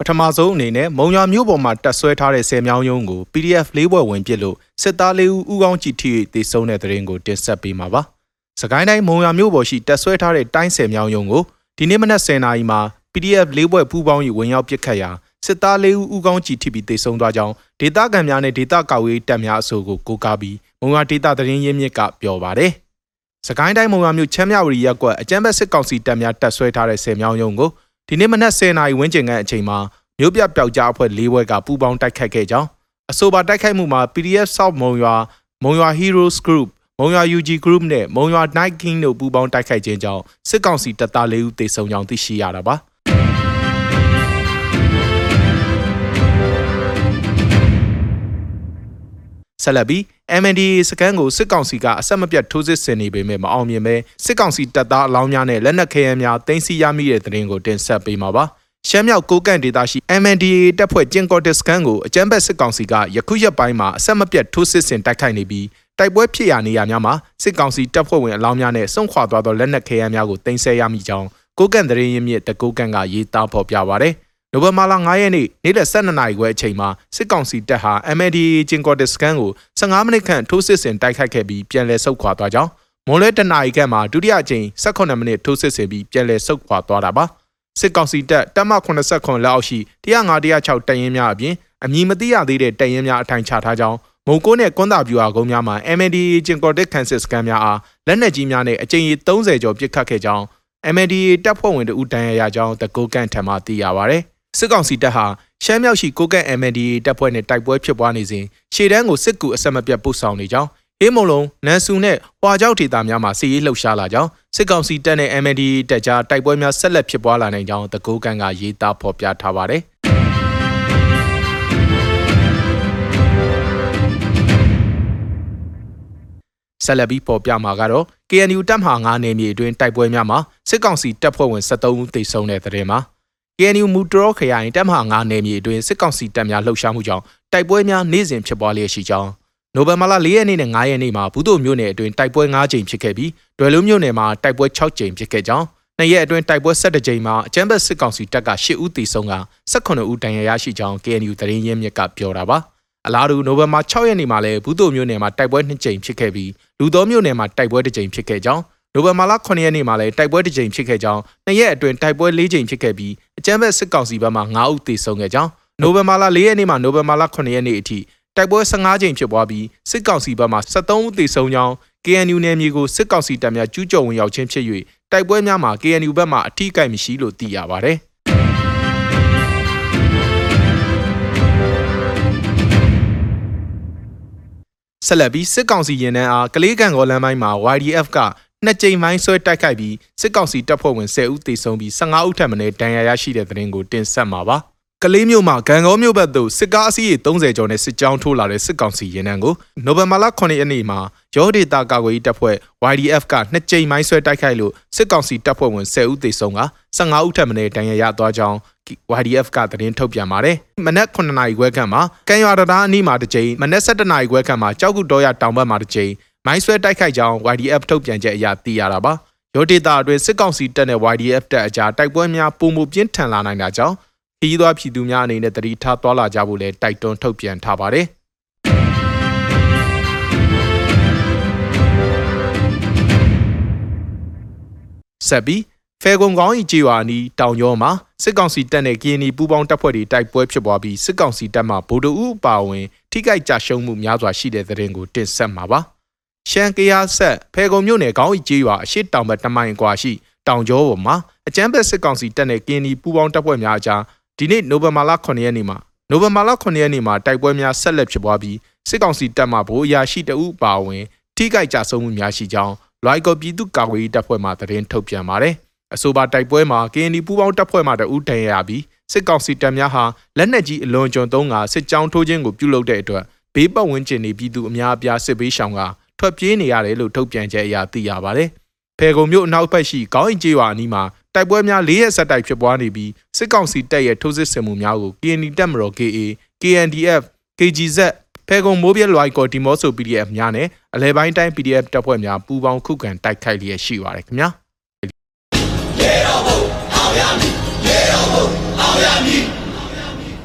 ပထမဆုံးအနေနဲ့မုံရွာမြို့ပေါ်မှာတက်ဆွဲထားတဲ့ဆယ်မြောင်းယုံကို PDF လေးဘွယ်ဝင်ပစ်လို့စစ်သားလေးဦးဥကောင်းကြည့်ထိတေဆုံးတဲ့တဲ့ရင်ကိုတင်ဆက်ပေးမှာပါ။စကိုင်းတိုင်းမုံရွာမြို့ပေါ်ရှိတက်ဆွဲထားတဲ့တိုင်းဆယ်မြောင်းယုံကိုဒီနေ့မနက်10:00နာရီမှာ PDF လေးဘွယ်ပူးပေါင်း၍ဝင်ရောက်ပစ်ခတ်ရာစစ်သားလေးဦးဥကောင်းကြည့်ထိပြီးတေဆုံးသွားကြောင်းဒေသခံများနဲ့ဒေသကာကွယ်တပ်များအဆိုကိုကိုးကားပြီးမုံရွာဒေသသတင်းရင်းမြစ်ကပြောပါတယ်။စကိုင်းတိုင်းမုံရွာမြို့ချမ်းမြဝတီရပ်ကွက်အကြမ်းဖက်စစ်ကောင်စီတပ်များတပ်ဆွဲထားတဲ့ဆယ်မြောင်းယုံကို ဒီနေ့မနက်10:00နာရီဝန်းကျင်ကအချိန်မှာမြို့ပြပျောက်ကြားအဖွဲ့၄ဘွဲကပူးပေါင်းတိုက်ခိုက်ခဲ့ကြောင်းအဆိုပါတိုက်ခိုက်မှုမှာ PDF South မုံရွာမုံရွာ Heroes Group မုံရွာ UG Group နဲ့မုံရွာ Night King တို့ပူးပေါင်းတိုက်ခိုက်ခြင်းကြောင့်စစ်ကောင်စီတပ်သား၄ဦးသေဆုံးကြောင်းသိရှိရတာပါ ဆက်လက်ပြီး MNDAA စကန်ကိုစစ်ကောင်စီကအဆက်မပြတ်ထိုးစစ်ဆင်နေပေမဲ့မအောင်မြင်ပဲစစ်ကောင်စီတပ်သားအလောင်းများနဲ့လက်နက်ခဲယမ်းများတင်စီရမိတဲ့တဲ့ရင်ကိုတင်ဆက်ပေးမှာပါ။ရှမ်းမြောက်ကိုကန့်ဒေသရှိ MNDAA တပ်ဖွဲ့ကျင်းကော့တက်စကန်ကိုအကြမ်းဖက်စစ်ကောင်စီကယခုရက်ပိုင်းမှာအဆက်မပြတ်ထိုးစစ်ဆင်တိုက်ခိုက်နေပြီးတိုက်ပွဲဖြစ်ရာနေရာများမှာစစ်ကောင်စီတပ်ဖွဲ့ဝင်အလောင်းများနဲ့စုံခွာသွားသောလက်နက်ခဲယမ်းများကိုတင်ဆက်ရမိကြောင်းကိုကန့်သတင်းရင်းမြစ်တကူကန့်ကရေးသားဖော်ပြပါဗျ။ နိုဝင်ဘာလ9ရက်နေ့နေ့လယ်12နာရီခွဲအချိန်မှာစစ်ကောင်စီတပ်ဟာ MNDAA ကျင်းကော့တက်စကန်ကို15မိနစ်ခန့်ထိုးစစ်ဆင်တိုက်ခိုက်ခဲ့ပြီးပြန်လည်ဆုတ်ခွာသွားကြောင်းမွန်လဲတနာရီခန့်မှာဒုတိယအကြိမ်18မိနစ်ထိုးစစ်ဆင်ပြီးပြန်လည်ဆုတ်ခွာသွားတာပါ။စစ်ကောင်စီတပ်တပ်မ89လက်အောက်ရှိ105 106တပ်ရင်းများအပြင်အမည်မသိရသေးတဲ့တပ်ရင်းများအထိုင်ချထားကြောင်းမုံကိုးနဲ့ကွန်းတာပြူဟာကုန်းများမှာ MNDA ကျင်ကော်တစ်ကန်စစ်စကန်များအားလက်နက်ကြီးများနဲ့အကြိမ်ကြီး30ကျော်ပစ်ခတ်ခဲ့ကြောင်း MNDA တပ်ဖွဲ့ဝင်တို့တန်ရရကြောင်းတကူကန်ထံမှသိရပါဗျ။ စစ်ကောင်စီတပ်ဟာရှမ်းမြောက်ရှိကိုကန့် MNDA တပ်ဖွဲ့နဲ့တိုက်ပွဲဖြစ်ပွားနေစဉ်ရှေ့တန်းကိုစစ်ကူအဆက်မပြတ်ပို့ဆောင်နေကြောင်းအေးမုံလုံးနန်ဆူနဲ့ဟွာကြောက်ဒေသများမှာစီးရေးလှုပ်ရှားလာကြောင်းစစ်ကောင်စီတပ်နဲ့ MND တပ်ကြားတိုက်ပွဲများဆက်လက်ဖြစ်ပွားလာနိုင်ကြောင်းတကူကန်ကရေးသားဖော်ပြထားပါတယ်ဆက်လက်ပြီးပေါ်ပြမှာကတော့ KNU တပ်မဟာ9နယ်မြေအတွင်းတိုက်ပွဲများမှာစစ်ကောင်စီတပ်ဖွဲ့ဝင်73ဦးသေဆုံးတဲ့တဲ့တင်မှာ KNU မူတရောခရိုင်တပ်မဟာ9နယ်မြေအတွင်းစစ်ကောင်စီတပ်များလှုပ်ရှားမှုကြောင့်တိုက်ပွဲများနေ့စဉ်ဖြစ်ပွားလျက်ရှိကြောင်းနိုဝင်ဘာလ၄ရက်နေ့နဲ့၅ရက်နေ့မှာဘူးတို့မြို့နယ်အတွင်းတိုက်ပွဲ၅ကြိမ်ဖြစ်ခဲ့ပြီးဒွယ်လုံးမြို့နယ်မှာတိုက်ပွဲ6ကြိမ်ဖြစ်ခဲ့ကြောင်းနှစ်ရက်အတွင်းတိုက်ပွဲ17ကြိမ်မှာအကြမ်းဖက်စစ်ကောင်စီတပ်က10ဦးသေဆုံးက18ဦးဒဏ်ရာရရှိကြောင်း KNU သတင်းရင်းမြစ်ကပြောတာပါအလားတူနိုဝင်ဘာ6ရက်နေ့မှာလည်းဘူးတို့မြို့နယ်မှာတိုက်ပွဲ2ကြိမ်ဖြစ်ခဲ့ပြီးလူတော်မြို့နယ်မှာတိုက်ပွဲ1ကြိမ်ဖြစ်ခဲ့ကြောင်းနိုဝင်ဘာလ9ရက်နေ့မှာလည်းတိုက်ပွဲ1ကြိမ်ဖြစ်ခဲ့ကြောင်းနှစ်ရက်အတွင်းတိုက်ပွဲ4ကြိမ်ဖြစ်ခဲ့ပြီးအ ကြမ်းဖက်စစ်ကောင်စီဘက်မှ9ဦးသေဆုံးခဲ့ကြောင်းနိုဝင်ဘာလ4ရက်နေ့မှနိုဝင်ဘာလ9ရက်နေ့အထိတိုက်ပွဲ15ကြိမ်ဖြစ်ပွားပြီးစစ်ကောင်စီဘက်မှ73ဦးသေဆုံးကြောင်း KNU နယ်မြေကိုစစ်ကောင်စီတပ်များကျူးကျော်ဝင်ရောက်ခြင်းဖြစ်၍တိုက်ပွဲများမှာ KNU ဘက်မှအထီးကိုက်မရှိလို့သိရပါဗျ။ဆက်လက်ပြီးစစ်ကောင်စီရင်နှန်းအားကလေးကန်ကောလမ်းပိုင်းမှာ YDF က နှစ်ကြိမ်မိုင်းဆွဲတိုက်ခိုက်ပြီးစစ်ကောင်စီတပ်ဖွဲ့ဝင်10ဦးသေဆုံးပြီး15ဦးထပ်မံဒဏ်ရာရရှိတဲ့တဲ့ရင်ကိုတင်ဆက်မှာပါ။ကလေးမျိုးမှာဂံကောမြို့ဘက်သို့စစ်ကားအစီးရေ30ကျော်နဲ့စစ်ကြောင်းထိုးလာတဲ့စစ်ကောင်စီရင်နှန်းကိုနိုဝင်ဘာလ9ရက်နေ့မှာရောဒေတာကာကွယ်ရေးတပ်ဖွဲ့ YDF ကနှစ်ကြိမ်မိုင်းဆွဲတိုက်ခိုက်လို့စစ်ကောင်စီတပ်ဖွဲ့ဝင်10ဦးသေဆုံးက15ဦးထပ်မံဒဏ်ရာရသွားကြောင်း YDF ကသတင်းထုတ်ပြန်ပါတယ်။မနက်9နာရီခွဲခန့်မှာကံရွာတရားအနီးမှာတစ်ကြိမ်မနက်7နာရီခွဲခန့်မှာကြောက်ကုတော်ရတောင်ဘက်မှာတစ်ကြိမ် မိုင်းဆွဲတိုက်ခိုက်ကြောင်း YDF ထုတ်ပြန်ချက်အရသိရတာပါ။ရောဒေတာအတွင်းစစ်ကောင်စီတပ်နဲ့ YDF တပ်အကြားတိုက်ပွဲများပုံမှုပြင်းထန်လာနိုင်တာကြောင့်ခီးသွားပြည်သူများအနေနဲ့တတိထားသွားလာကြဖို့လည်းတိုက်တွန်းထုတ်ပြန်ထားပါတယ်ဆက်ပြီးဖဲကုံကောင်းဤကြေးဝါနီတောင်ကျောမှာစစ်ကောင်စီတပ်နဲ့ကရင်နီပူးပေါင်းတပ်ဖွဲ့တွေတိုက်ပွဲဖြစ်ပွားပြီးစစ်ကောင်စီတပ်မှဗိုလ်တအုပ်ပါဝင် ထိခိုက်ကြရှုံးမှုများစွာရှိတဲ့တဲ့ရင်ကိုတင်ဆက်မှာပါ ရှမ်းကရဆက်ဖဲကုံမြို့နယ်ကောင်းဤကြေးဝါအရှိတောင်ဘက်တမိုင်ကွာရှိတောင်ကျောပေါ်မှာအကြမ်းဖက်စစ်ကောင်စီတပ်နဲ့ကရင်နီပူးပေါင်းတပ်ဖွဲ့များအကြားဒီနေ့နိုဝင်ဘာလ9ရက်နေ့မှာနိုဝင်ဘာလ9ရက်နေ့မှာတိုက်ပွဲများဆက်လက်ဖြစ်ပွားပြီးစစ်ကောင်စီတပ်မှဗိုလ်အရာရှိတအုပ်ပါဝင်ထိခိုက်ကြဆုံးမှုများရှိကြောင်းလွိုက်ကောပြည်သူ့ကာကွယ်ရေးတပ်ဖွဲ့မှသတင်းထုတ်ပြန်ပါတယ်။အဆိုပါတိုက်ပွဲမှာ KND ပူးပေါင်းတပ်ဖွဲ့မှတအုပ်တန်ရပြီးစစ်ကောင်စီတပ်များဟာလက်နက်ကြီးအလွန်ကျွံသုံးကစစ်ကြောင်းထိုးခြင်းကိုပြုလုပ်တဲ့အတွက်ဘေးပတ်ဝန်းကျင်နေပြည်သူအများအပြားစစ်ဘေးရှောင်က ထွက်ပြေးနေရတယ်လို့ထုတ်ပြန်ချက်အရသိရပါတယ်။ဖေကုံမြို့အနောက်ဘက်ရှိကောင်းရင်ကျေးရွာအနီးမှာတိုက်ပွဲများ၄ရက်ဆက်တိုက်ဖြစ်ပွားနေပြီးစစ်ကောင်စီတပ်ရဲ့ထိုးစစ်ဆင်မှုများကို KND တပ်မတော် KA KNDF KGZ ဖေကုံမိုးပြဲလွိုင်ကော်ဒီမော့ဆို PDF များနဲ့အလဲပိုင်းတိုင်း PDF တပ်ဖွဲ့များပူးပေါင်းခုခံတိုက်ခိုက်လျက်ရှိပါတယ်ခင်ဗျာရေတော်ဘုံအောင်ရမည်ရေတော်ဘုံအောင်ရမည်